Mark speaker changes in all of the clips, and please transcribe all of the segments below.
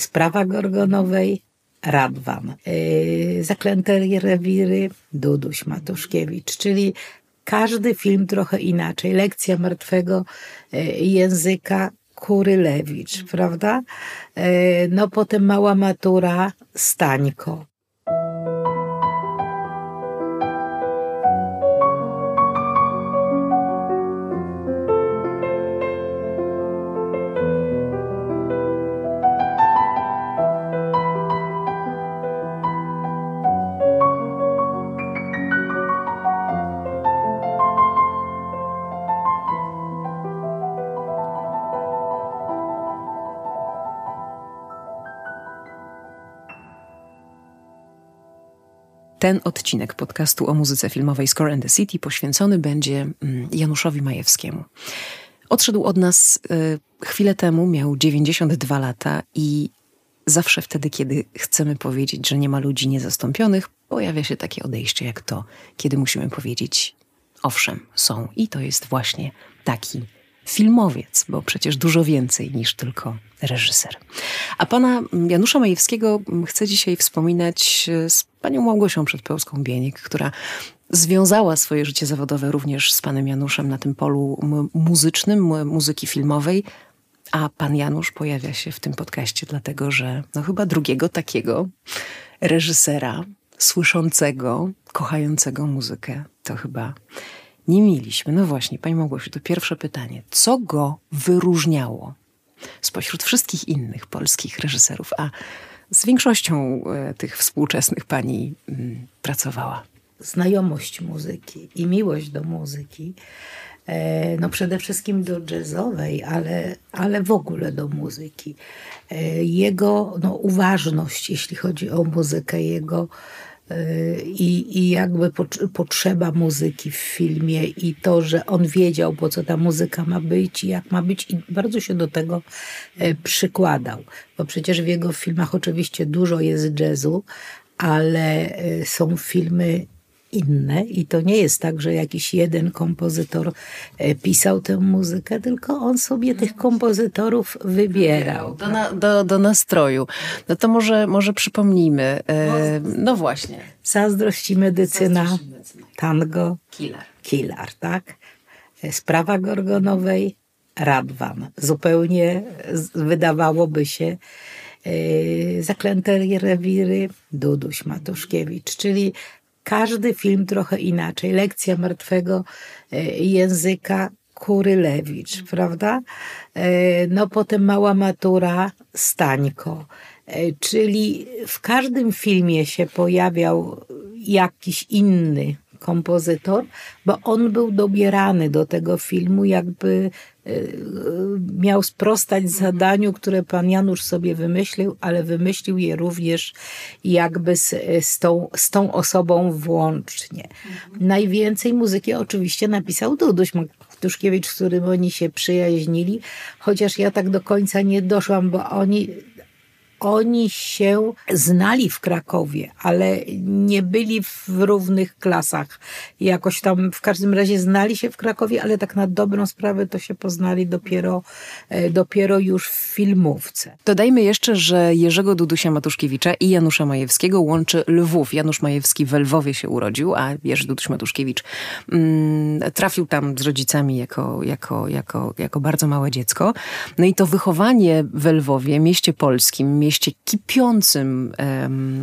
Speaker 1: Sprawa Gorgonowej, Radwan. Yy, Zaklęte rewiry, Duduś Matuszkiewicz, czyli każdy film trochę inaczej. Lekcja martwego yy, języka, Kurylewicz, prawda? Yy, no potem mała matura, Stańko.
Speaker 2: Ten odcinek podcastu o muzyce filmowej Score and the City poświęcony będzie mm, Januszowi Majewskiemu. Odszedł od nas y, chwilę temu, miał 92 lata i zawsze wtedy, kiedy chcemy powiedzieć, że nie ma ludzi niezastąpionych, pojawia się takie odejście jak to, kiedy musimy powiedzieć owszem, są. I to jest właśnie taki filmowiec, bo przecież dużo więcej niż tylko reżyser. A pana Janusza Majewskiego chcę dzisiaj wspominać z panią Małgosią Przedpełską-Bienik, która związała swoje życie zawodowe również z panem Januszem na tym polu muzycznym, muzyki filmowej, a pan Janusz pojawia się w tym podcaście, dlatego że no chyba drugiego takiego reżysera, słyszącego, kochającego muzykę, to chyba nie mieliśmy. No właśnie, Pani Małgosiu, to pierwsze pytanie. Co go wyróżniało spośród wszystkich innych polskich reżyserów, a z większością e, tych współczesnych Pani mm, pracowała?
Speaker 1: Znajomość muzyki i miłość do muzyki. E, no przede wszystkim do jazzowej, ale, ale w ogóle do muzyki. E, jego no, uważność, jeśli chodzi o muzykę, jego i, i jakby potrzeba muzyki w filmie i to, że on wiedział, po co ta muzyka ma być i jak ma być i bardzo się do tego e, przykładał. Bo przecież w jego filmach oczywiście dużo jest jazzu, ale e, są filmy inne i to nie jest tak, że jakiś jeden kompozytor e, pisał tę muzykę, tylko on sobie tych kompozytorów wybierał.
Speaker 2: Do, na, do, do nastroju. No to może, może przypomnijmy. E, no właśnie.
Speaker 1: Zazdrość i medycyna, tango,
Speaker 2: killer.
Speaker 1: killer, tak? E, sprawa Gorgonowej, Radwan. Zupełnie wydawałoby się Zaklęte rewiry, Duduś Matuszkiewicz, czyli każdy film trochę inaczej. Lekcja martwego e, języka Kurylewicz, prawda? E, no potem mała matura Stańko. E, czyli w każdym filmie się pojawiał jakiś inny kompozytor, bo on był dobierany do tego filmu, jakby e, miał sprostać zadaniu, które pan Janusz sobie wymyślił, ale wymyślił je również jakby z, z, tą, z tą osobą włącznie. Mhm. Najwięcej muzyki oczywiście napisał Duduś Matuszkiewicz, z którym oni się przyjaźnili, chociaż ja tak do końca nie doszłam, bo oni oni się znali w Krakowie, ale nie byli w równych klasach. Jakoś tam w każdym razie znali się w Krakowie, ale tak na dobrą sprawę to się poznali dopiero, e, dopiero już w filmówce.
Speaker 2: Dodajmy jeszcze, że Jerzego Dudusia Matuszkiewicza i Janusza Majewskiego łączy Lwów. Janusz Majewski w Lwowie się urodził, a Jerzy Duduś Matuszkiewicz mm, trafił tam z rodzicami jako, jako, jako, jako bardzo małe dziecko. No i to wychowanie w Lwowie, mieście polskim, kipiącym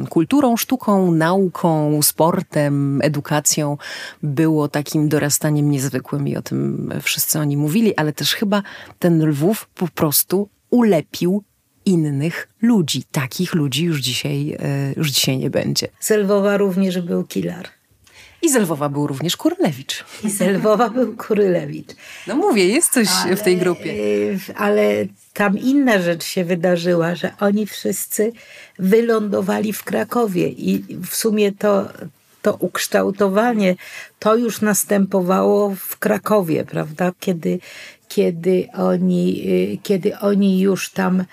Speaker 2: kulturą, sztuką, nauką, sportem, edukacją było takim dorastaniem niezwykłym i o tym wszyscy oni mówili, ale też chyba ten Lwów po prostu ulepił innych ludzi. Takich ludzi już dzisiaj, e, już dzisiaj nie będzie.
Speaker 1: Z Lwowa również był Kilar.
Speaker 2: I z Lwowa był również Kurylewicz.
Speaker 1: I z Lwowa był Kurylewicz.
Speaker 2: No mówię, jest coś ale, w tej grupie.
Speaker 1: E, ale tam inna rzecz się wydarzyła, że oni wszyscy wylądowali w Krakowie i w sumie to, to ukształtowanie to już następowało w Krakowie, prawda? Kiedy, kiedy, oni, kiedy oni już tam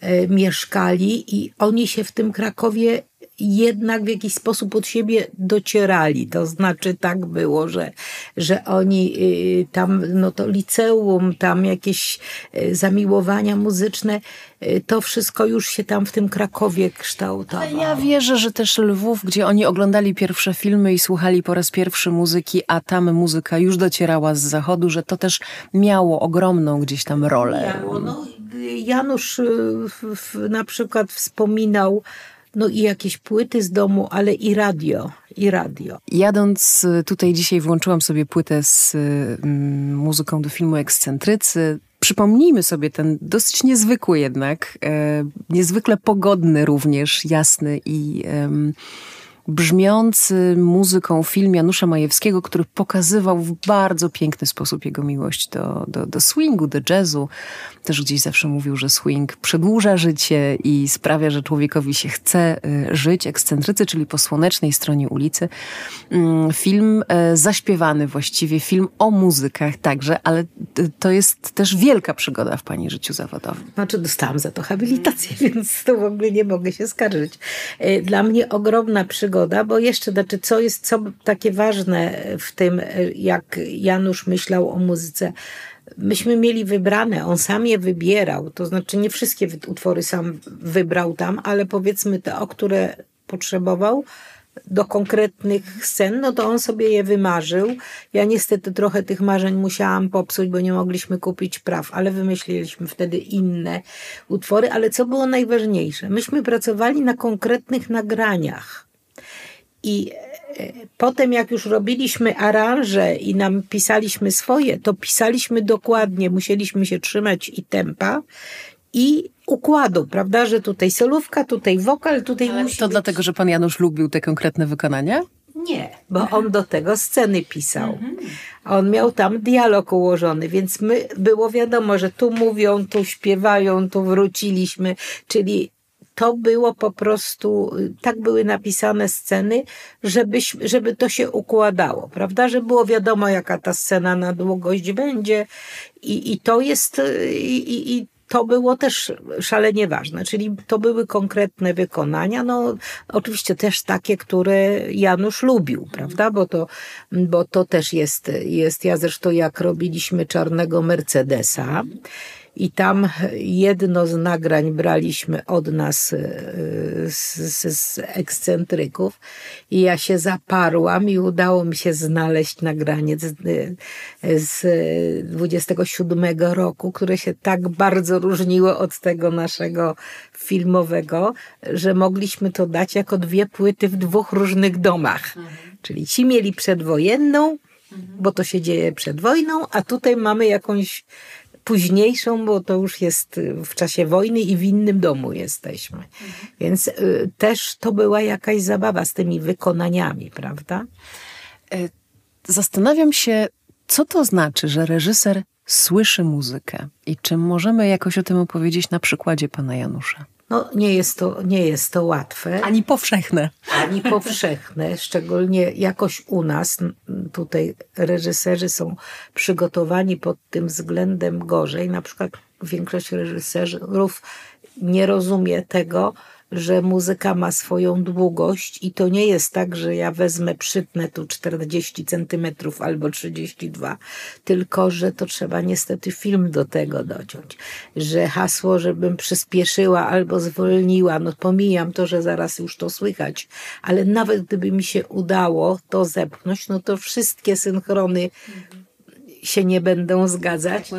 Speaker 1: e, mieszkali i oni się w tym Krakowie jednak w jakiś sposób od siebie docierali. To znaczy tak było, że, że oni y, tam, no to liceum, tam jakieś y, zamiłowania muzyczne, y, to wszystko już się tam w tym Krakowie kształtowało.
Speaker 2: Ja wierzę, że też Lwów, gdzie oni oglądali pierwsze filmy i słuchali po raz pierwszy muzyki, a tam muzyka już docierała z zachodu, że to też miało ogromną gdzieś tam rolę.
Speaker 1: Miało, no, Janusz na przykład wspominał no i jakieś płyty z domu, ale i radio, i radio.
Speaker 2: Jadąc y, tutaj dzisiaj włączyłam sobie płytę z mm, muzyką do filmu Ekscentrycy. Przypomnijmy sobie ten dosyć niezwykły jednak, e, niezwykle pogodny również, jasny i... Brzmiący muzyką film Janusza Majewskiego, który pokazywał w bardzo piękny sposób jego miłość do, do, do swingu, do jazzu. Też gdzieś zawsze mówił, że swing przedłuża życie i sprawia, że człowiekowi się chce y, żyć. Ekscentrycy, czyli po słonecznej stronie ulicy. Mm, film e, zaśpiewany właściwie, film o muzykach także, ale to jest też wielka przygoda w pani życiu zawodowym.
Speaker 1: Znaczy dostałam za to habilitację, więc to w ogóle nie mogę się skarżyć. E, dla mnie ogromna przygoda bo jeszcze, znaczy, co jest co takie ważne w tym, jak Janusz myślał o muzyce. Myśmy mieli wybrane, on sam je wybierał, to znaczy nie wszystkie utwory sam wybrał tam, ale powiedzmy te, o które potrzebował, do konkretnych scen, no to on sobie je wymarzył. Ja niestety trochę tych marzeń musiałam popsuć, bo nie mogliśmy kupić praw, ale wymyśliliśmy wtedy inne utwory. Ale co było najważniejsze? Myśmy pracowali na konkretnych nagraniach. I potem, jak już robiliśmy aranże i nam pisaliśmy swoje, to pisaliśmy dokładnie, musieliśmy się trzymać i tempa, i układu, prawda, że tutaj solówka, tutaj wokal, tutaj
Speaker 2: Ale
Speaker 1: musi
Speaker 2: To być... dlatego, że pan Janusz lubił te konkretne wykonania?
Speaker 1: Nie, bo on do tego sceny pisał. On miał tam dialog ułożony, więc my było wiadomo, że tu mówią, tu śpiewają, tu wróciliśmy, czyli to było po prostu, tak były napisane sceny, żeby, żeby to się układało, prawda? Że było wiadomo, jaka ta scena na długość będzie i, i to jest, i, i to było też szalenie ważne, czyli to były konkretne wykonania, no oczywiście też takie, które Janusz lubił, prawda, bo to, bo to też jest, jest, ja zresztą jak robiliśmy Czarnego Mercedesa, i tam jedno z nagrań braliśmy od nas e, z, z, z, ekscentryków i ja się zaparłam i udało mi się znaleźć nagranie z, z 27 roku, które się tak bardzo różniło od tego naszego filmowego, że mogliśmy to dać jako dwie płyty w dwóch różnych domach. Mhm. Czyli ci mieli przedwojenną, bo to się dzieje przed wojną, a tutaj mamy jakąś późniejszą, bo to już jest y, w czasie wojny i w innym domu jesteśmy. Mhm. Więc y, też to była jakaś zabawa z tymi wykonaniami, prawda?
Speaker 2: E, zastanawiam się, co to znaczy, że reżyser słyszy muzykę i czy możemy jakoś o tym opowiedzieć na przykładzie pana Janusza?
Speaker 1: No, nie jest to, nie jest to łatwe.
Speaker 2: Ani powszechne.
Speaker 1: Ani powszechne, szczególnie jakoś u nas. Tutaj reżyserzy są przygotowani pod tym względem gorzej. Na przykład większość reżyserów nie rozumie tego, że muzyka ma swoją długość i to nie jest tak, że ja wezmę, przytnę tu 40 centymetrów albo 32, tylko że to trzeba niestety film do tego dociąć. Że hasło, żebym przyspieszyła albo zwolniła, no pomijam to, że zaraz już to słychać, ale nawet gdyby mi się udało to zepchnąć, no to wszystkie synchrony się nie będą zgadzać.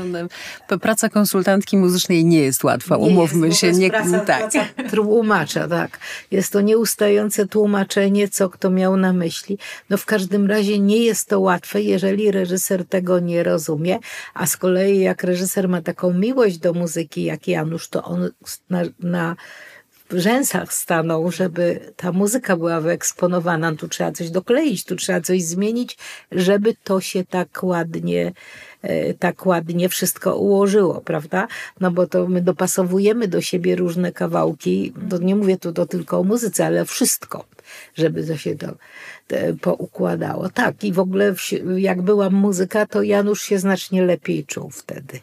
Speaker 2: Praca konsultantki muzycznej nie jest łatwa, nie umówmy
Speaker 1: jest,
Speaker 2: się.
Speaker 1: Nie, praca, tak. praca tłumacza, tak. Jest to nieustające tłumaczenie, co kto miał na myśli. No w każdym razie nie jest to łatwe, jeżeli reżyser tego nie rozumie, a z kolei jak reżyser ma taką miłość do muzyki jak Janusz, to on na, na rzęsach stanął, żeby ta muzyka była wyeksponowana. Tu trzeba coś dokleić, tu trzeba coś zmienić, żeby to się tak ładnie, e, tak ładnie wszystko ułożyło, prawda? No bo to my dopasowujemy do siebie różne kawałki. To nie mówię tu to tylko o muzyce, ale wszystko, żeby to się to poukładało. Tak, i w ogóle jak była muzyka, to Janusz się znacznie lepiej czuł wtedy.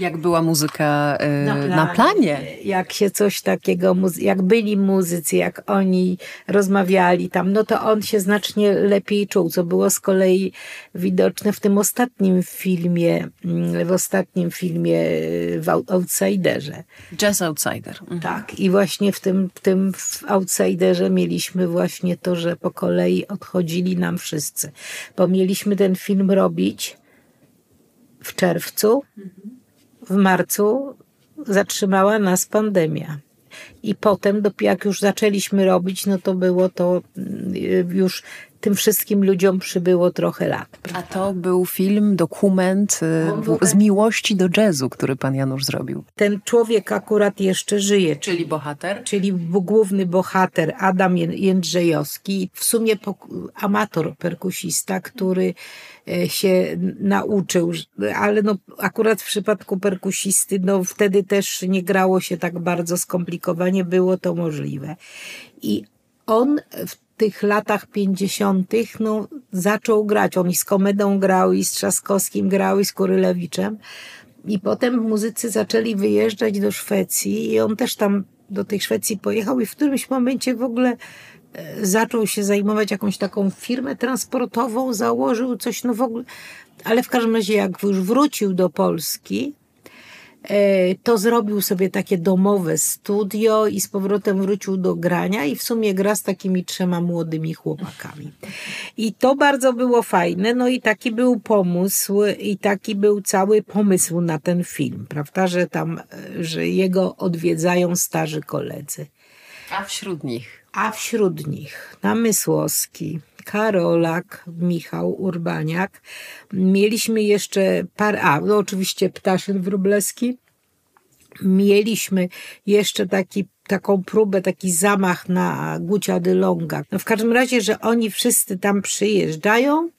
Speaker 2: Jak była muzyka yy, na, planie. na, planie.
Speaker 1: Jak się coś takiego, jak byli muzycy, jak oni rozmawiali tam, no to on się znacznie lepiej czuł, co było z kolei widoczne w tym ostatnim filmie, mm, w ostatnim filmie w Outsiderze.
Speaker 2: Jazz Outsider. Mhm.
Speaker 1: Tak, i właśnie w tym, w tym w Outsiderze mieliśmy właśnie to, że po kolei odchodzili nam wszyscy, bo mieliśmy ten film robić w czerwcu, w marcu zatrzymała nas pandemia. I potem, jak już zaczęliśmy robić, no to było to mm, już tym wszystkim ludziom przybyło trochę lat.
Speaker 2: Prawda? A to był film, dokument y, z miłości do jazzu, który pan Janusz zrobił.
Speaker 1: Ten człowiek akurat jeszcze żyje.
Speaker 2: Czyli bohater?
Speaker 1: Czyli główny bohater Adam Jędrzejowski. W sumie amator perkusista, który się nauczył, ale no akurat w przypadku perkusisty, no wtedy też nie grało się tak bardzo skomplikowanie, było to możliwe. I on w tych latach pięćdziesiątych no, zaczął grać. On i z Komedą grał, i z Trzaskowskim grał, i z Kurylewiczem. I potem muzycy zaczęli wyjeżdżać do Szwecji i on też tam do tej Szwecji pojechał i w którymś momencie w ogóle e, zaczął się zajmować jakąś taką firmę transportową, założył coś, no w ogóle, ale w każdym razie jak już wrócił do Polski, E, to zrobił sobie takie domowe studio i z powrotem wrócił do grania i w sumie gra z takimi trzema młodymi chłopakami. I to bardzo było fajne, no i taki był pomysł i taki był cały pomysł na ten film, prawda, że tam, e, że jego odwiedzają starzy koledzy.
Speaker 2: A wśród nich?
Speaker 1: A wśród nich Namysłowski, Karolak, Michał Urbaniak. Mieliśmy jeszcze par, a no oczywiście Ptaszyn Wróblewski. Mieliśmy jeszcze taki taką próbę, taki zamach na Gucia de Longa. No w każdym razie, że oni wszyscy tam przyjeżdżają,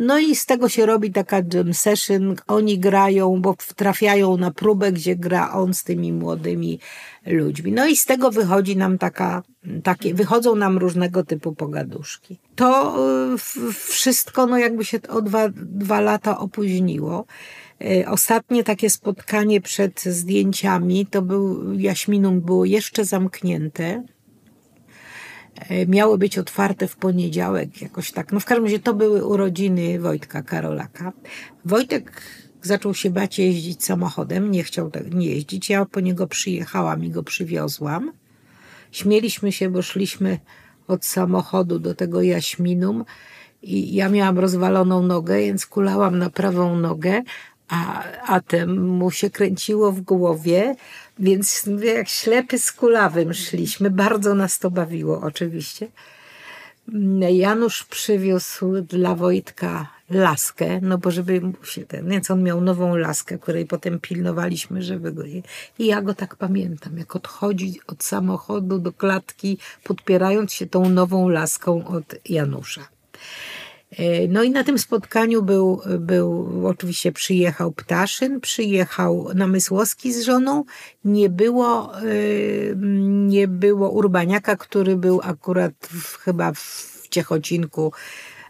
Speaker 1: no i z tego się robi taka jam session. Oni grają, bo trafiają na próbę, gdzie gra on z tymi młodymi ludźmi. No i z tego wychodzi nam taka, takie, wychodzą nam różnego typu pogaduszki. To y, wszystko, no jakby się o dwa, dwa lata opóźniło. Y, ostatnie takie spotkanie przed zdjęciami to był, Jaśminum było jeszcze zamknięte. Y, miało być otwarte w poniedziałek, jakoś tak. No w każdym razie to były urodziny Wojtka Karolaka. Wojtek zaczął się bać jeździć samochodem, nie chciał tak nie jeździć. Ja po niego przyjechałam i go przywiozłam. Śmieliśmy się, bo szliśmy od samochodu do tego Jaśminum i ja miałam rozwaloną nogę, więc kulałam na prawą nogę, a, a tem mu się kręciło w głowie, więc jak ślepy z kulawym szliśmy. Bardzo nas to bawiło oczywiście. Janusz przywiózł dla Wojtka laskę, no bo żeby się ten, więc on miał nową laskę, której potem pilnowaliśmy, żeby go I ja go tak pamiętam, jak odchodzi od samochodu do klatki, podpierając się tą nową laską od Janusza. E, no i na tym spotkaniu był, był oczywiście przyjechał Ptaszyn, przyjechał Namysłowski z żoną. Nie było, e, nie było Urbaniaka, który był akurat w, chyba w Ciechocinku,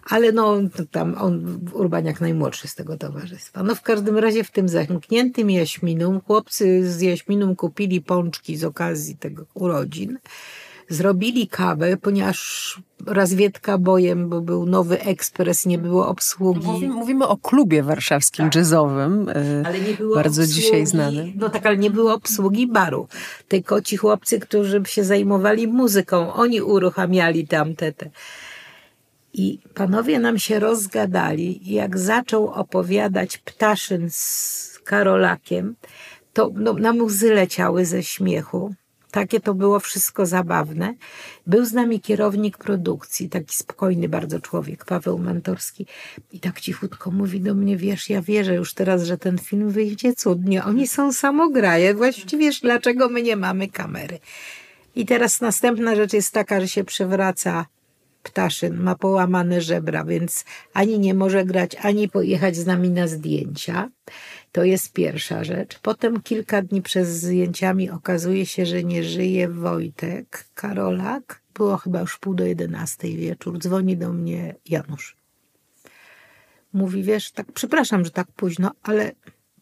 Speaker 1: ale no tam on, Urbaniak najmłodszy z tego towarzystwa. No w każdym razie w tym zamkniętym Jaśminum, chłopcy z Jaśminum kupili pączki z okazji tego urodzin zrobili kawę, ponieważ razwiedka bojem, bo był nowy ekspres, nie było obsługi.
Speaker 2: No, mówimy, mówimy o klubie warszawskim tak. jazzowym, było bardzo obsługi, dzisiaj znany.
Speaker 1: No tak, ale nie było obsługi baru. Tylko ci chłopcy, którzy się zajmowali muzyką, oni uruchamiali tam te, te. I panowie nam się rozgadali. Jak zaczął opowiadać Ptaszyn z Karolakiem, to no, na łzy leciały ze śmiechu. Takie to było wszystko zabawne. Był z nami kierownik produkcji, taki spokojny bardzo człowiek, Paweł Mantorski. I tak cichutko mówi do mnie, wiesz, ja wierzę już teraz, że ten film wyjdzie cudnie. Oni są samograje. Właściwie wiesz, dlaczego my nie mamy kamery. I teraz następna rzecz jest taka, że się przewraca Ptaszyn, ma połamane żebra, więc ani nie może grać, ani pojechać z nami na zdjęcia. To jest pierwsza rzecz. Potem kilka dni przed zdjęciami okazuje się, że nie żyje Wojtek Karolak. Było chyba już pół do jedenastej wieczór. Dzwoni do mnie Janusz. Mówi, wiesz, tak, przepraszam, że tak późno, ale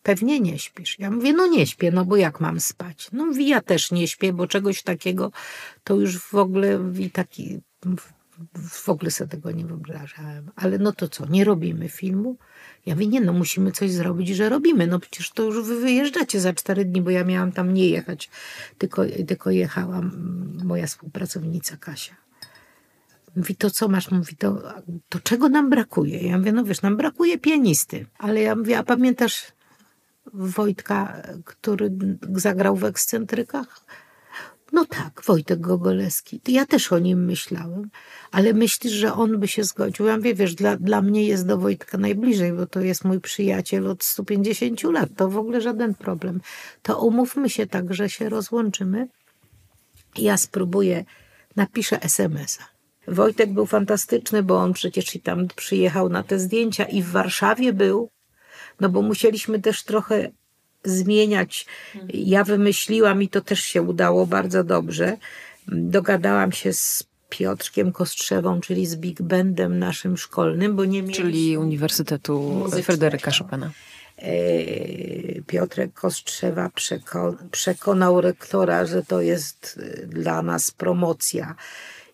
Speaker 1: pewnie nie śpisz. Ja mówię, no nie śpię, no bo jak mam spać? No mówi, ja też nie śpię, bo czegoś takiego to już w ogóle i taki w ogóle sobie tego nie wyobrażałem. Ale no to co, nie robimy filmu? Ja mówię, nie no, musimy coś zrobić, że robimy. No przecież to już wy wyjeżdżacie za cztery dni, bo ja miałam tam nie jechać, tylko, tylko jechałam moja współpracownica Kasia. Mówi, to co masz? Mówi, to, to czego nam brakuje? Ja mówię, no wiesz, nam brakuje pianisty. Ale ja mówię, a pamiętasz Wojtka, który zagrał w ekscentrykach? No tak, Wojtek Gogoleski. Ja też o nim myślałem, ale myślisz, że on by się zgodził? Ja mówię, wiesz, dla, dla mnie jest do Wojtka najbliżej, bo to jest mój przyjaciel od 150 lat. To w ogóle żaden problem. To umówmy się tak, że się rozłączymy. Ja spróbuję, napiszę SMS-a. Wojtek był fantastyczny, bo on przecież i tam przyjechał na te zdjęcia i w Warszawie był, no bo musieliśmy też trochę zmieniać. Ja wymyśliłam i to też się udało bardzo dobrze. Dogadałam się z Piotrkiem Kostrzewą, czyli z Big Bandem naszym szkolnym, bo nie mieliśmy...
Speaker 2: Czyli Uniwersytetu Muzycznego. Fryderyka Chopina.
Speaker 1: E, Piotrek Kostrzewa przeko przekonał rektora, że to jest e, dla nas promocja.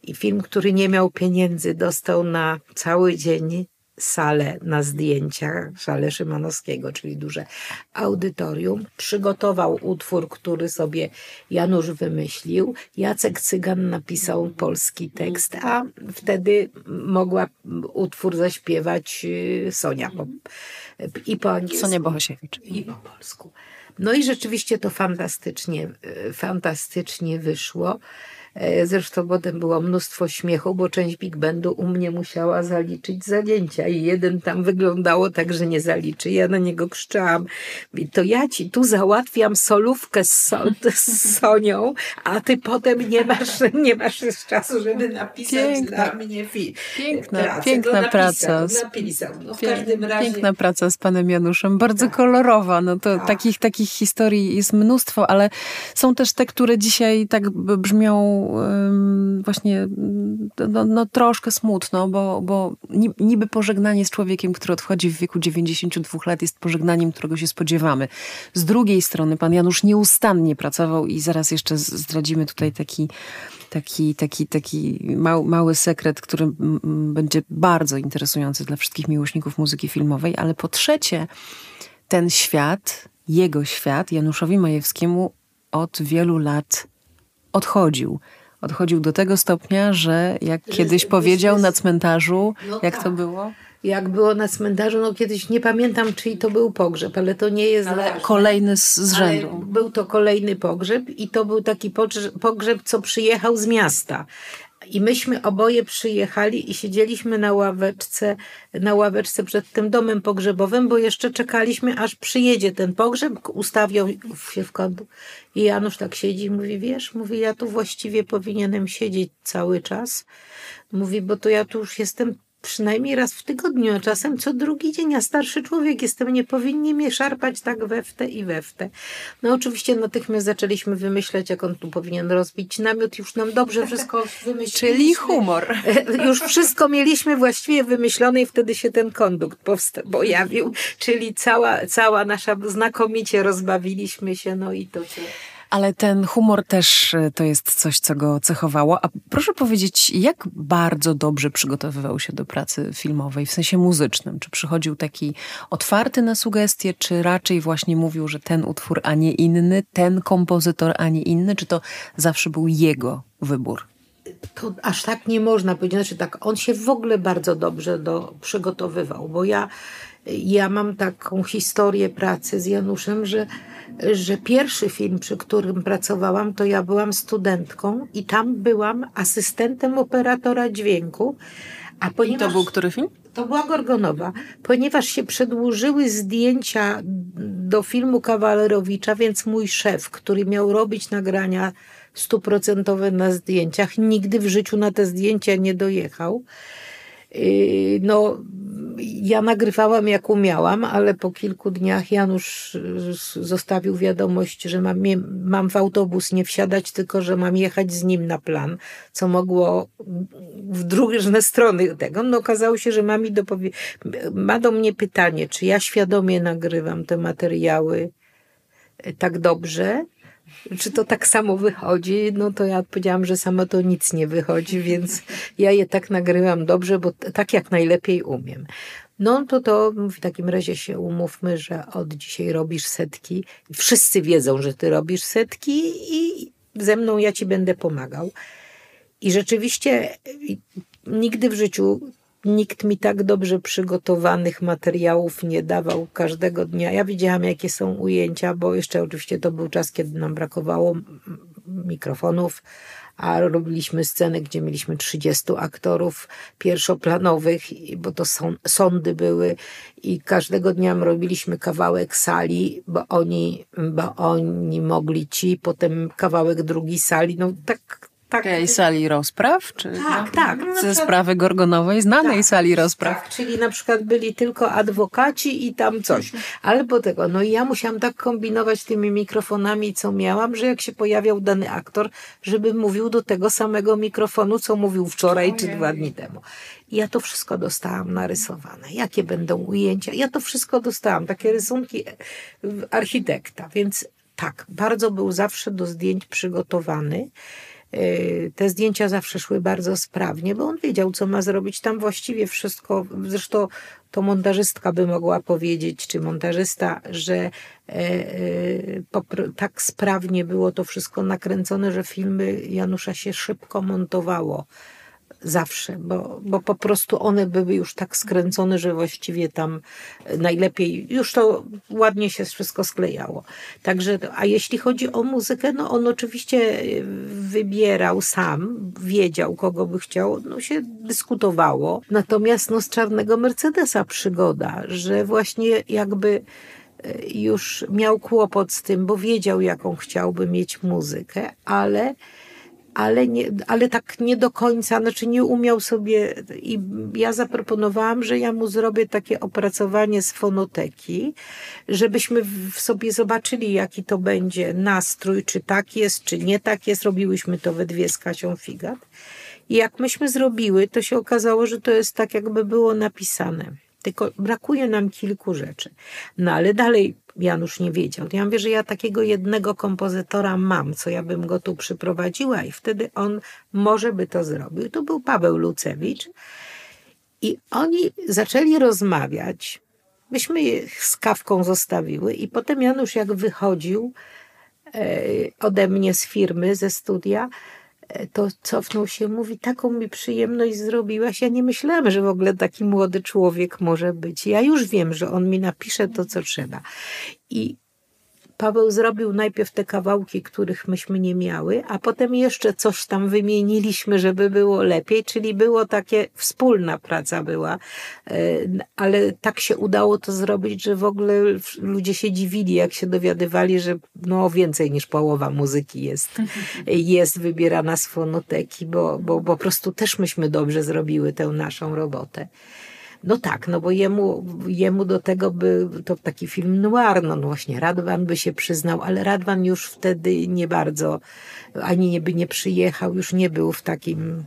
Speaker 1: I film, który nie miał pieniędzy, dostał na cały dzień salę na zdjęcia, salę Szymanowskiego, czyli duże audytorium. Przygotował utwór, który sobie Janusz wymyślił. Jacek Cygan napisał polski tekst, a wtedy mogła utwór zaśpiewać y, Sonia.
Speaker 2: I po angielsku. Sonia Bohosiewicz.
Speaker 1: I po polsku. No i rzeczywiście to fantastycznie, y, fantastycznie wyszło. E, zresztą potem było mnóstwo śmiechu, bo część Big Bandu u mnie musiała zaliczyć zajęcia i jeden tam wyglądało tak, że nie zaliczy. Ja na niego krzyczałam, to ja ci tu załatwiam solówkę z, so, z Sonią, a ty potem nie masz, nie masz już czasu, żeby napisać piękna, dla mnie film.
Speaker 2: Piękna, pracę. piękna no, praca.
Speaker 1: napisał. No, w każdym razie...
Speaker 2: Piękna praca z panem Januszem, bardzo tak. kolorowa. No to tak. takich, takich historii jest mnóstwo, ale są też te, które dzisiaj tak brzmią właśnie no, no, troszkę smutno, bo, bo niby pożegnanie z człowiekiem, który odchodzi w wieku 92 lat jest pożegnaniem, którego się spodziewamy. Z drugiej strony pan Janusz nieustannie pracował i zaraz jeszcze zdradzimy tutaj taki taki, taki, taki mały, mały sekret, który będzie bardzo interesujący dla wszystkich miłośników muzyki filmowej, ale po trzecie, ten świat, jego świat, Januszowi Majewskiemu od wielu lat odchodził. Odchodził do tego stopnia, że jak kiedyś powiedział na cmentarzu, no jak tak. to było?
Speaker 1: Jak było na cmentarzu, no kiedyś nie pamiętam, czyj to był pogrzeb, ale to nie jest. Ale
Speaker 2: kolejny z, z rzędu.
Speaker 1: Był to kolejny pogrzeb i to był taki pogrzeb, co przyjechał z miasta. I myśmy oboje przyjechali i siedzieliśmy na ławeczce, na ławeczce przed tym domem pogrzebowym, bo jeszcze czekaliśmy, aż przyjedzie ten pogrzeb, ustawiał się w kątu. I Janusz tak siedzi i mówi, wiesz, mówi, ja tu właściwie powinienem siedzieć cały czas. Mówi, bo to ja tu już jestem przynajmniej raz w tygodniu, a czasem co drugi dzień, a starszy człowiek jestem, nie powinni mnie szarpać tak we w te i we w te. No oczywiście natychmiast zaczęliśmy wymyślać, jak on tu powinien rozbić namiot, już nam dobrze wszystko wymyśliliśmy.
Speaker 2: Czyli humor.
Speaker 1: Już wszystko mieliśmy właściwie wymyślone i wtedy się ten kondukt pojawił, czyli cała, cała nasza, znakomicie rozbawiliśmy się, no i to się...
Speaker 2: Ale ten humor też e, to jest coś, co go cechowało. A proszę powiedzieć, jak bardzo dobrze przygotowywał się do pracy filmowej, w sensie muzycznym? Czy przychodził taki otwarty na sugestie, czy raczej właśnie mówił, że ten utwór, a nie inny, ten kompozytor, a nie inny? Czy to zawsze był jego wybór?
Speaker 1: To aż tak nie można powiedzieć. Znaczy tak, on się w ogóle bardzo dobrze do, przygotowywał, bo ja, ja mam taką historię pracy z Januszem, że że pierwszy film, przy którym pracowałam, to ja byłam studentką i tam byłam asystentem operatora dźwięku.
Speaker 2: A ponieważ, I to był który film?
Speaker 1: To była Gorgonowa. Ponieważ się przedłużyły zdjęcia do filmu Kawalerowicza, więc mój szef, który miał robić nagrania stuprocentowe na zdjęciach, nigdy w życiu na te zdjęcia nie dojechał. Yy, no, ja nagrywałam jak umiałam, ale po kilku dniach Janusz zostawił wiadomość, że mam, mam w autobus nie wsiadać, tylko że mam jechać z nim na plan, co mogło w drugie strony tego. No okazało się, że ma, mi dopowie- ma do mnie pytanie, czy ja świadomie nagrywam te materiały tak dobrze, czy to tak samo wychodzi? No to ja odpowiedziałam, że samo to nic nie wychodzi, więc ja je tak nagrywam dobrze, bo tak jak najlepiej umiem. No to to w takim razie się umówmy, że od dzisiaj robisz setki. Wszyscy wiedzą, że ty robisz setki i ze mną ja ci będę pomagał. I rzeczywiście nigdy w życiu nikt mi tak dobrze przygotowanych materiałów nie dawał każdego dnia. Ja widziałam, jakie są ujęcia, bo jeszcze oczywiście to był czas, kiedy nam brakowało mikrofonów, a robiliśmy sceny, gdzie mieliśmy 30 aktorów pierwszoplanowych, bo to są, sądy były i każdego dnia robiliśmy kawałek sali, bo oni, bo oni mogli ci, potem kawałek drugi sali, no tak
Speaker 2: tak. Tej sali rozpraw? Czy
Speaker 1: tak, tak.
Speaker 2: No, ze sprawy Gorgonowej, znanej tak, sali rozpraw.
Speaker 1: Tak, czyli na przykład byli tylko adwokaci i tam coś. Albo tego. No i ja musiałam tak kombinować tymi mikrofonami, co miałam, że jak się pojawiał dany aktor, żeby mówił do tego samego mikrofonu, co mówił wczoraj czy dwa dni temu. Ja to wszystko dostałam narysowane. Jakie będą ujęcia? Ja to wszystko dostałam. Takie rysunki architekta. Więc tak, bardzo był zawsze do zdjęć przygotowany. Y, te zdjęcia zawsze szły bardzo sprawnie, bo on wiedział, co ma zrobić. Tam właściwie wszystko, zresztą to montażystka by mogła powiedzieć, czy montażysta, że e, e, tak sprawnie było to wszystko nakręcone, że filmy Janusza się szybko montowało zawsze, bo, bo po prostu one były już tak skręcone, że właściwie tam najlepiej, już to ładnie się wszystko sklejało. Także, a jeśli chodzi o muzykę, no on oczywiście wybierał sam, wiedział kogo by chciał, no się dyskutowało. Natomiast no z Czarnego Mercedesa przygoda, że właśnie jakby e, już miał kłopot z tym, bo wiedział jaką chciałby mieć muzykę, ale ale, nie, ale tak nie do końca, znaczy nie umiał sobie i ja zaproponowałam, że ja mu zrobię takie opracowanie z fonoteki, żebyśmy w sobie zobaczyli, jaki to będzie nastrój, czy tak jest, czy nie tak jest. Robiłyśmy to we dwie z Kasią Figat. I jak myśmy zrobiły, to się okazało, że to jest tak, jakby było napisane. Tylko brakuje nam kilku rzeczy. No ale dalej Janusz nie wiedział. Ja mówię, że ja takiego jednego kompozytora mam, co ja bym go tu przyprowadziła i wtedy on może by to zrobił. To był Paweł Lucewicz i oni zaczęli rozmawiać. Myśmy ich z kawką zostawiły i potem Janusz jak wychodził e, ode mnie z firmy, ze studia, to cofnął się, mówi, taką mi przyjemność zrobiłaś. Ja nie myślałam, że w ogóle taki młody człowiek może być. Ja już wiem, że on mi napisze to, co trzeba. I Paweł zrobił najpierw te kawałki, których myśmy nie miały, a potem jeszcze coś tam wymieniliśmy, żeby było lepiej, czyli było takie wspólna praca była, e, ale tak się udało to zrobić, że w ogóle ludzie się dziwili, jak się dowiadywali, że no więcej niż połowa muzyki jest, jest wybierana z fonoteki, bo, bo, bo po prostu też myśmy dobrze zrobiły tę naszą robotę. No tak, no bo jemu, jemu do tego by to taki film noir, no, no właśnie Radwan by się przyznał, ale Radwan już wtedy nie bardzo, ani nie by nie przyjechał, już nie był w takim,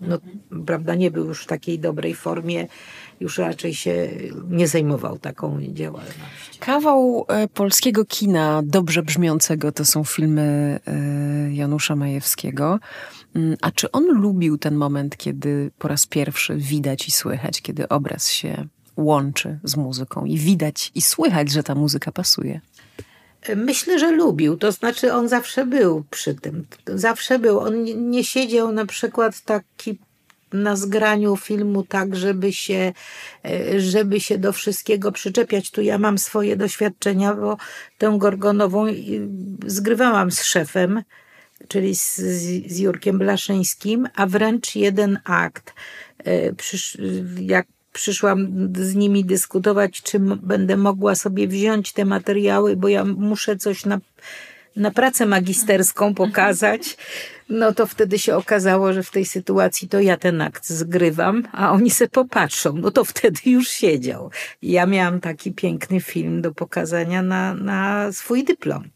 Speaker 1: no prawda, nie był już w takiej dobrej formie, już raczej się nie zajmował taką działalnością.
Speaker 2: Kawał e, polskiego kina dobrze brzmiącego to są filmy e, Janusza Majewskiego. Mm, a czy on lubił ten moment, kiedy po raz pierwszy widać i słychać, kiedy obraz się łączy z muzyką i widać i słychać, że ta muzyka pasuje?
Speaker 1: Myślę, że lubił. To znaczy, on zawsze był przy tym. Zawsze był. On nie siedział na przykład taki na zgraniu filmu tak, żeby się, e, żeby się do wszystkiego przyczepiać. Tu ja mam swoje doświadczenia, bo tę Gorgonową zgrywałam z szefem czyli z, z Jurkiem Blaszyńskim, a wręcz jeden akt. E, przysz, jak przyszłam z nimi dyskutować, czy będę mogła sobie wziąć te materiały, bo ja muszę coś na, na pracę magisterską pokazać. no to wtedy się okazało, że w tej sytuacji to ja ten akt zgrywam, a oni se popatrzą. No to wtedy już siedział. Ja miałam taki piękny film do pokazania na, na swój dyplom.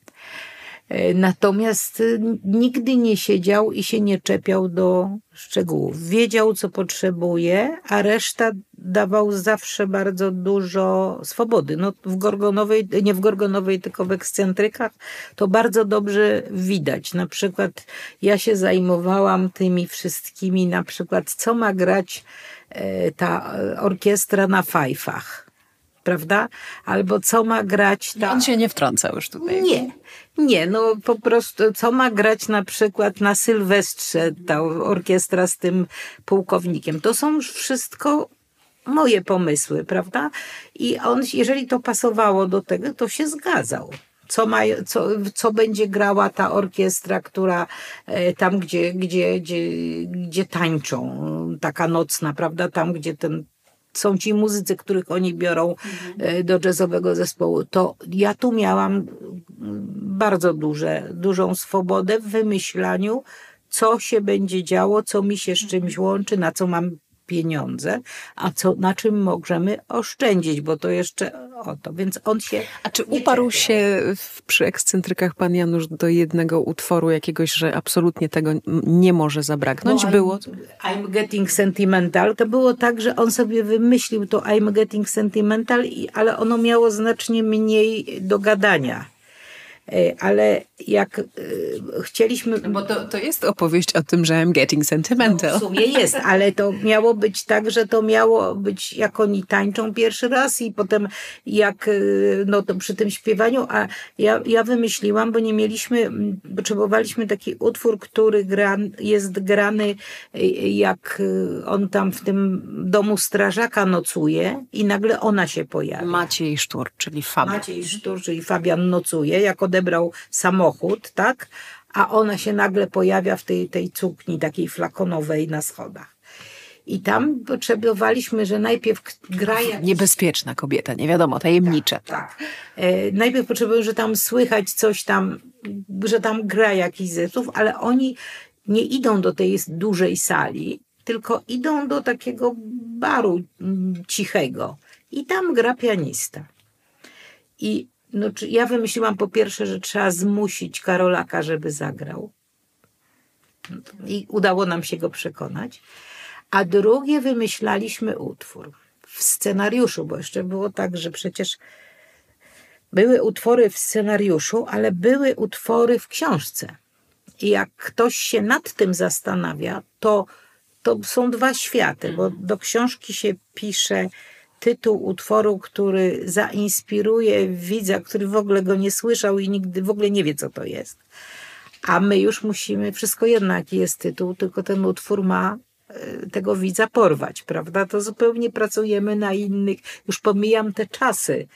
Speaker 1: E, natomiast y, nigdy nie siedział i się nie czepiał do szczegółów. Wiedział, co potrzebuje, a reszta dawał zawsze bardzo dużo swobody. No, w Gorgonowej, nie w Gorgonowej, tylko w ekscentrykach to bardzo dobrze widać. Na przykład ja się zajmowałam tymi wszystkimi, na przykład co ma grać e, ta orkiestra na fajfach prawda? Albo co ma grać ta...
Speaker 2: On się nie wtrącał już tutaj.
Speaker 1: Nie, nie, no po prostu co ma grać na przykład na Sylwestrze ta orkiestra z tym pułkownikiem. To są już wszystko moje pomysły, prawda? I on, jeżeli to pasowało do tego, to się zgadzał co, ma, co, co będzie grała ta orkiestra, która e, tam, gdzie, gdzie, gdzie, gdzie tańczą, taka nocna, prawda, tam, gdzie ten są ci muzycy, których oni biorą mhm. do jazzowego zespołu, to ja tu miałam bardzo duże, dużą swobodę w wymyślaniu, co się będzie działo, co mi się z czymś mhm. łączy, na co mam pieniądze, a co, na czym możemy oszczędzić, bo to jeszcze o to, więc on się...
Speaker 2: A czy uparł się w, przy ekscentrykach pan Janusz do jednego utworu jakiegoś, że absolutnie tego nie może zabraknąć? No, było
Speaker 1: I'm, Getting Sentimental. To było tak, że on sobie wymyślił to I'm Getting Sentimental, ale ono miało znacznie mniej do gadania ale jak e, chcieliśmy...
Speaker 2: No bo to, to jest opowieść o tym, że I'm getting sentimental.
Speaker 1: No, w sumie jest, ale to miało być tak, że to miało być jak oni tańczą pierwszy raz i potem jak, e, no to przy tym śpiewaniu, a ja, ja wymyśliłam, bo nie mieliśmy, potrzebowaliśmy taki utwór, który gra, jest grany jak on tam w tym domu strażaka nocuje i nagle ona się pojawia.
Speaker 2: Maciej Sztur, czyli Fabian.
Speaker 1: Maciej Sztur, czyli Fabian nocuje, jako odebrał samochód, tak? A ona się nagle pojawia w tej, tej cukni takiej flakonowej na schodach. I tam potrzebowaliśmy, że najpierw gra jak...
Speaker 2: Niebezpieczna kobieta, nie wiadomo, tajemnicza.
Speaker 1: Tak, tak. E, najpierw potrzebujemy, że tam słychać coś tam, że tam gra jakiś zespół, ale oni nie idą do tej dużej sali, tylko idą do takiego baru mm, cichego. I tam gra pianista. I no, ja wymyśliłam po pierwsze, że trzeba zmusić Karolaka, żeby zagrał. I udało nam się go przekonać. A drugie wymyślaliśmy utwór w scenariuszu, bo jeszcze było tak, że przecież były utwory w scenariuszu, ale były utwory w książce. I jak ktoś się nad tym zastanawia, to, to są dwa światy, bo do książki się pisze tytuł utworu, który zainspiruje widza, który w ogóle go nie słyszał i nigdy w ogóle nie wie, co to jest. A my już musimy, wszystko jedno jaki jest tytuł, tylko ten utwór ma e, tego widza porwać, prawda? To zupełnie pracujemy na innych, już pomijam te czasy,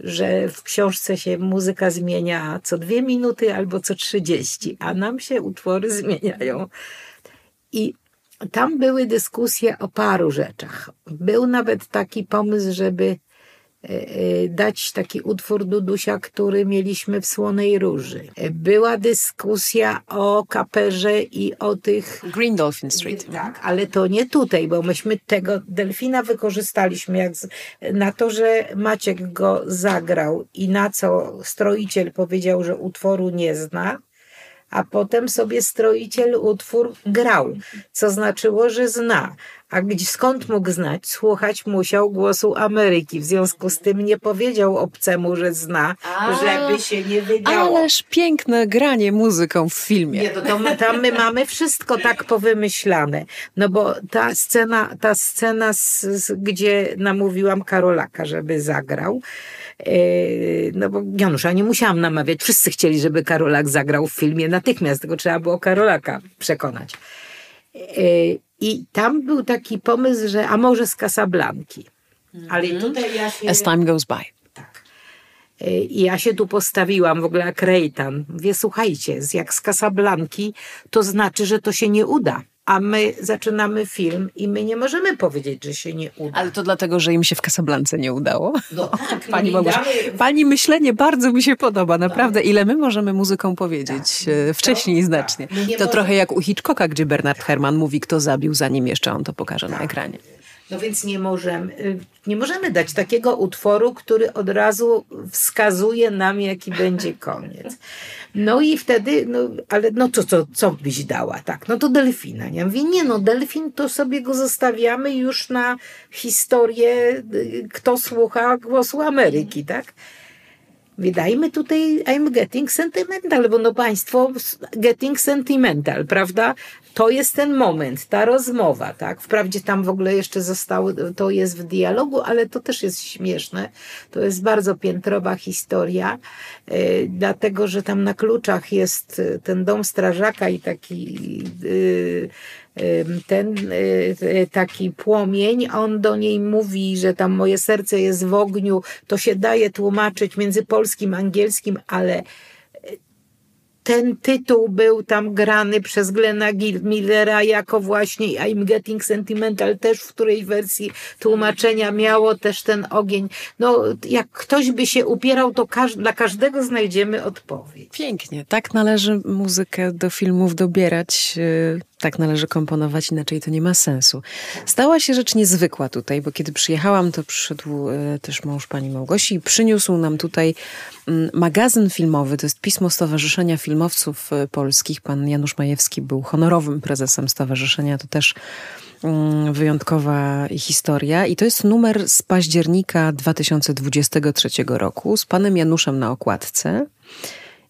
Speaker 1: że w książce się muzyka zmienia co dwie minuty albo co trzydzieści, a nam się utwory zmieniają. I tam były dyskusje o paru rzeczach. Był nawet taki pomysł, żeby e, e, dać taki utwór Dudusia, który mieliśmy w Słonej Róży. Była dyskusja o kaperze i o tych...
Speaker 2: Green Dolphin Street.
Speaker 1: Tak, ale to nie tutaj, bo myśmy tego Delfina wykorzystaliśmy jak z, na to, że Maciek go zagrał i na co stroiciel powiedział, że utworu nie zna a potem sobie stroiciel utwór grał, co znaczyło, że zna. A gdzie, skąd mógł znać? Słuchać musiał głosu Ameryki. W związku z tym nie powiedział obcemu, że zna, a, żeby się nie wydało.
Speaker 2: Ależ piękne granie muzyką w filmie.
Speaker 1: Nie, to, to my, tam my mamy wszystko tak powymyślane. No bo ta scena, ta scena z, z, gdzie namówiłam Karolaka, żeby zagrał, Yy, no bo Janusza nie musiałam namawiać. Wszyscy chcieli, żeby Karolak zagrał w filmie natychmiast, tylko trzeba było Karolaka przekonać. I tam był taki pomysł, że a może z Casablanki. Ale mhm. tutaj ja się...
Speaker 2: As time goes by.
Speaker 1: Tak. Yy, I ja się tu postawiłam w ogóle jak Rejtan. Wie, słuchajcie, jak z Casablanki, to znaczy, że to się nie uda a my zaczynamy film i my nie możemy powiedzieć, że się nie uda.
Speaker 2: Ale to dlatego, że im się w Casablance nie udało?
Speaker 1: No tak,
Speaker 2: Pani,
Speaker 1: no
Speaker 2: Małgorzata, pani myślenie bardzo mi się podoba, naprawdę. Ile my możemy muzyką powiedzieć e, wcześniej
Speaker 1: tak.
Speaker 2: znacznie.
Speaker 1: My nie
Speaker 2: To
Speaker 1: możemy-
Speaker 2: trochę jak u Hitchcocka, gdzie Bernard Herrmann mówi, kto zabił, zanim jeszcze on to pokaże na ekranie.
Speaker 1: No więc nie możemy, y, nie możemy dać takiego utworu, który od razu wskazuje nam, jaki będzie koniec. No i wtedy, no ale no to co, co byś dała? Tak, no to delfina. Ja mówię, nie no, delfin to sobie go zostawiamy już na historię, y, kto słucha głosu Ameryki, tak? Wydajmy tutaj I'm getting sentimental, bo no państwo getting sentimental, prawda? To jest ten moment, ta rozmowa, tak? Wprawdzie tam w ogóle jeszcze zostało, to jest w dialogu, ale to też jest śmieszne. To jest bardzo piętrowa historia, yy, dlatego, że tam na kluczach jest y, ten dom strażaka i taki yy, ten y, y, taki płomień, on do niej mówi, że tam moje serce jest w ogniu, to się daje tłumaczyć między polskim angielskim, ale y, ten tytuł był tam grany przez Glena Millera jako właśnie I'm Getting Sentimental, też w której wersji tłumaczenia miało też ten ogień. No, jak ktoś by się upierał, to każ- dla każdego znajdziemy odpowiedź.
Speaker 2: Pięknie. Tak należy muzykę do filmów dobierać, tak należy komponować, inaczej to nie ma sensu. Stała się rzecz niezwykła tutaj, bo kiedy przyjechałam, to przyszedł yy, też mąż pani Małgosi i przyniósł nam tutaj mm, magazyn filmowy. To jest pismo Stowarzyszenia Filmowców yy, Polskich. Pan Janusz Majewski był honorowym prezesem stowarzyszenia. To też mm, wyjątkowa historia. I to jest numer z października 2023 roku z panem Januszem na okładce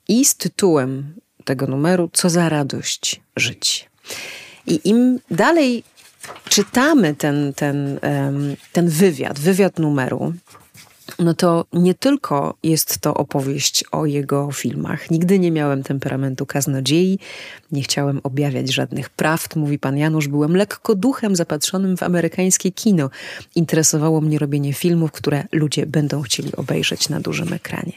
Speaker 2: i z tytułem tego numeru Co za radość żyć. I im dalej czytamy ten, ten, ten wywiad, wywiad numeru, no to nie tylko jest to opowieść o jego filmach. Nigdy nie miałem temperamentu kaznodziei, nie chciałem objawiać żadnych prawd, mówi pan Janusz. Byłem lekko duchem zapatrzonym w amerykańskie kino. Interesowało mnie robienie filmów, które ludzie będą chcieli obejrzeć na dużym ekranie.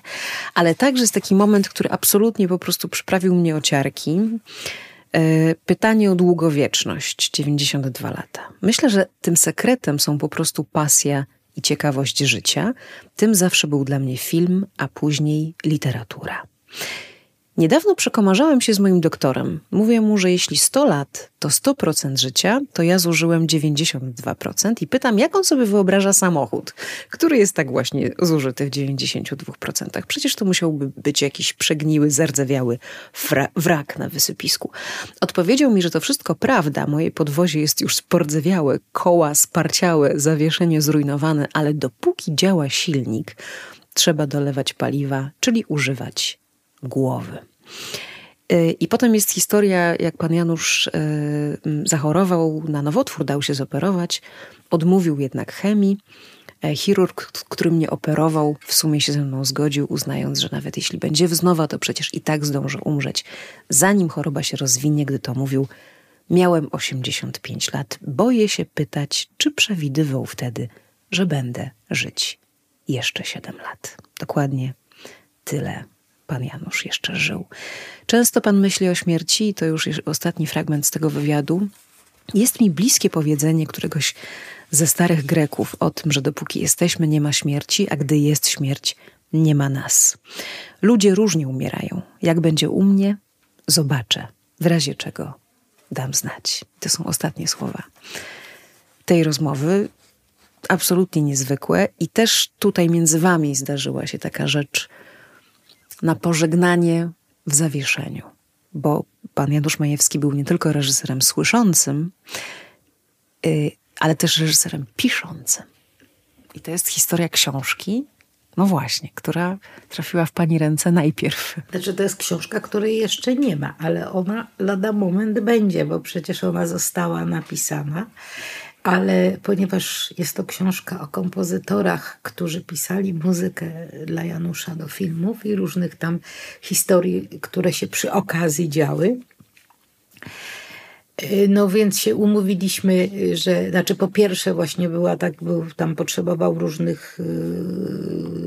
Speaker 2: Ale także jest taki moment, który absolutnie po prostu przyprawił mnie o ciarki. E, Pytanie o długowieczność, 92 lata. Myślę, że tym sekretem są po prostu pasja i ciekawość życia. Tym zawsze był dla mnie film, a później literatura. Niedawno przekomarzałem się z moim doktorem. Mówię mu, że jeśli 100 lat to 100% życia, to ja zużyłem 92% i pytam, jak on sobie wyobraża samochód, który jest tak właśnie zużyty w 92%. Przecież to musiałby być jakiś przegniły, zardzewiały wrak na wysypisku. Odpowiedział mi, że to wszystko prawda, moje podwozie jest już spordzewiałe, koła sparciałe, zawieszenie zrujnowane, ale dopóki działa silnik, trzeba dolewać paliwa, czyli używać głowy. Y, I potem jest historia, jak pan Janusz y, zachorował na nowotwór, dał się zoperować, odmówił jednak chemii. E, Chirurg, który mnie operował, w sumie się ze mną zgodził, uznając, że nawet jeśli będzie wznowa, to przecież i tak zdążę umrzeć, zanim choroba się rozwinie, gdy to mówił. Miałem 85 lat. Boję się pytać, czy przewidywał wtedy, że będę żyć jeszcze 7 lat. Dokładnie tyle pan Janusz jeszcze żył. Często pan myśli o śmierci, i to już ostatni fragment z tego wywiadu. Jest mi bliskie powiedzenie któregoś ze starych Greków o tym, że dopóki jesteśmy, nie ma śmierci, a gdy jest śmierć, nie ma nas. Ludzie różnie umierają. Jak będzie u mnie, zobaczę. W razie czego dam znać. To są ostatnie słowa tej rozmowy. Absolutnie niezwykłe. I też tutaj między wami zdarzyła się taka rzecz na pożegnanie w zawieszeniu. Bo pan Janusz Majewski był nie tylko reżyserem słyszącym, y, ale też reżyserem piszącym. I to jest historia książki, no właśnie, która trafiła w pani ręce najpierw.
Speaker 1: Znaczy, to jest książka, której jeszcze nie ma, ale ona lada moment będzie, bo przecież ona została napisana. Ale ponieważ jest to książka o kompozytorach, którzy pisali muzykę dla Janusza do filmów i różnych tam historii, które się przy okazji działy, Y, No więc się umówiliśmy, y, że znaczy po pierwsze właśnie była tak, był, tam potrzebował różnych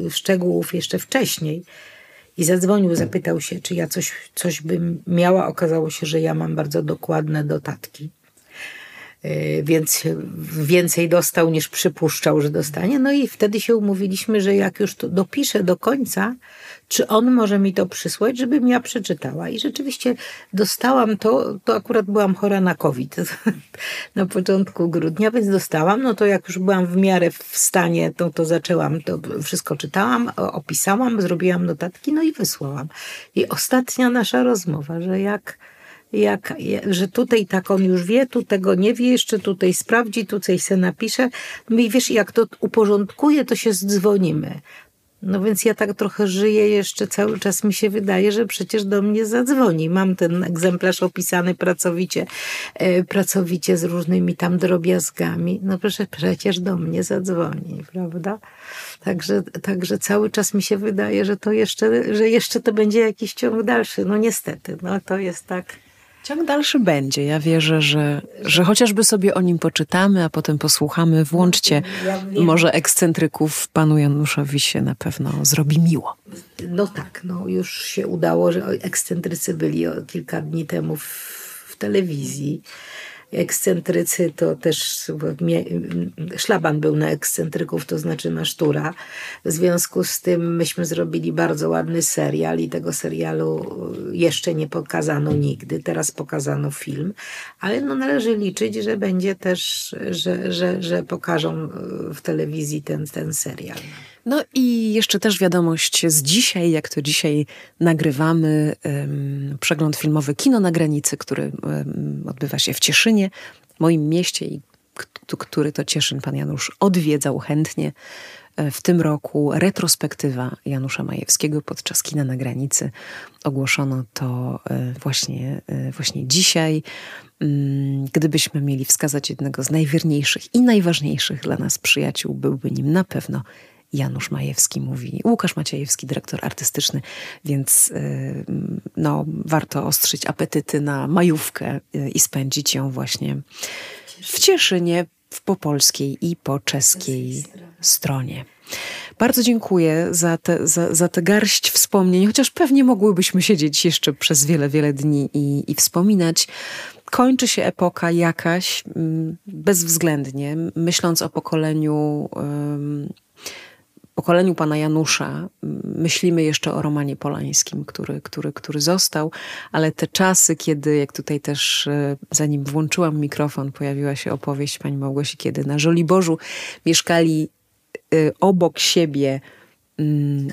Speaker 1: y, szczegółów jeszcze wcześniej i zadzwonił, zapytał się, czy ja coś, coś bym miała. Okazało się, że ja mam bardzo dokładne dotatki. Y, więc więcej dostał niż przypuszczał, że dostanie. No i wtedy się umówiliśmy, że jak już to dopiszę do końca, czy on może mi to przysłać, żebym ja przeczytała. I rzeczywiście dostałam to, to akurat byłam chora na COVID na początku grudnia, więc dostałam, no to jak już byłam w miarę w stanie, to, to zaczęłam, to wszystko czytałam, opisałam, zrobiłam notatki, no i wysłałam. I ostatnia nasza rozmowa, że jak jak, że tutaj tak on już wie, tu tego nie wie, jeszcze tutaj sprawdzi, tutaj se napisze. No i wiesz, jak to uporządkuje, to się zdzwonimy. No więc ja tak trochę żyję jeszcze, cały czas mi się wydaje, że przecież do mnie zadzwoni. Mam ten egzemplarz opisany pracowicie, e, pracowicie z różnymi tam drobiazgami. No proszę, przecież do mnie zadzwoni, prawda? Także, także cały czas mi się wydaje, że to jeszcze, że jeszcze to będzie jakiś ciąg dalszy. No niestety, no to jest tak.
Speaker 2: Ciąg dalszy będzie. Ja wierzę, że, że chociażby sobie o nim poczytamy, a potem posłuchamy. Włączcie ja może ekscentryków. Panu Januszowi się na pewno zrobi miło.
Speaker 1: No tak, no już się udało, że ekscentrycy byli kilka dni temu w, w telewizji ekscentrycy to też szlaban był na ekscentryków, to znaczy na sztura. W związku z tym myśmy zrobili bardzo ładny serial i tego serialu jeszcze nie pokazano nigdy. Teraz pokazano film, ale no należy liczyć, że będzie też, że, że, że pokażą w telewizji ten, ten serial.
Speaker 2: No i jeszcze też wiadomość z dzisiaj, jak to dzisiaj nagrywamy, przegląd filmowy Kino na granicy, który odbywa się w Cieszynie, moim mieście i który to Cieszyn pan Janusz odwiedzał chętnie. E, w tym roku retrospektywa Janusza Majewskiego podczas Kina na granicy. Ogłoszono to e, właśnie, e, właśnie dzisiaj. Mm, gdybyśmy mieli wskazać jednego z najwierniejszych i najważniejszych dla nas przyjaciół, byłby nim na pewno Janusz Majewski mówi, Łukasz Maciejewski, dyrektor artystyczny, więc y, no, warto ostrzyć apetyty na majówkę y, i spędzić ją właśnie w Cieszynie, w po polskiej i po czeskiej stronie. Bardzo dziękuję za tę za, za te garść wspomnień, chociaż pewnie mogłybyśmy siedzieć jeszcze przez wiele, wiele dni i, i wspominać. Kończy się epoka jakaś, mm, bezwzględnie, myśląc o pokoleniu pokoleniu pana Janusza myślimy jeszcze o Romanie Polańskim, który, który, który został, ale te czasy, kiedy, jak tutaj też e, zanim włączyłam mikrofon, pojawiła się opowieść pani Małgosi, kiedy na Żoliborzu mieszkali e, obok siebie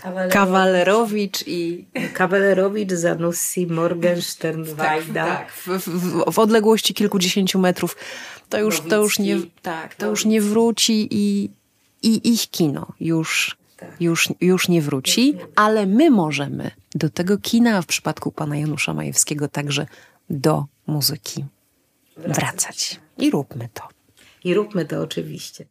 Speaker 2: Kawalerowicz, Kawalerowicz i...
Speaker 1: Kawalerowicz, Zanussi, Morgenstern, Wajda.
Speaker 2: Tak, tak. W, w, w, odległości kilkudziesięciu metrów. To już, to już, nie, tak, to już nie wróci i, i ich kino już, tak. Już, już nie wróci, ale my możemy do tego kina, a w przypadku pana Janusza Majewskiego także do muzyki wracać. I róbmy to.
Speaker 1: I róbmy to oczywiście.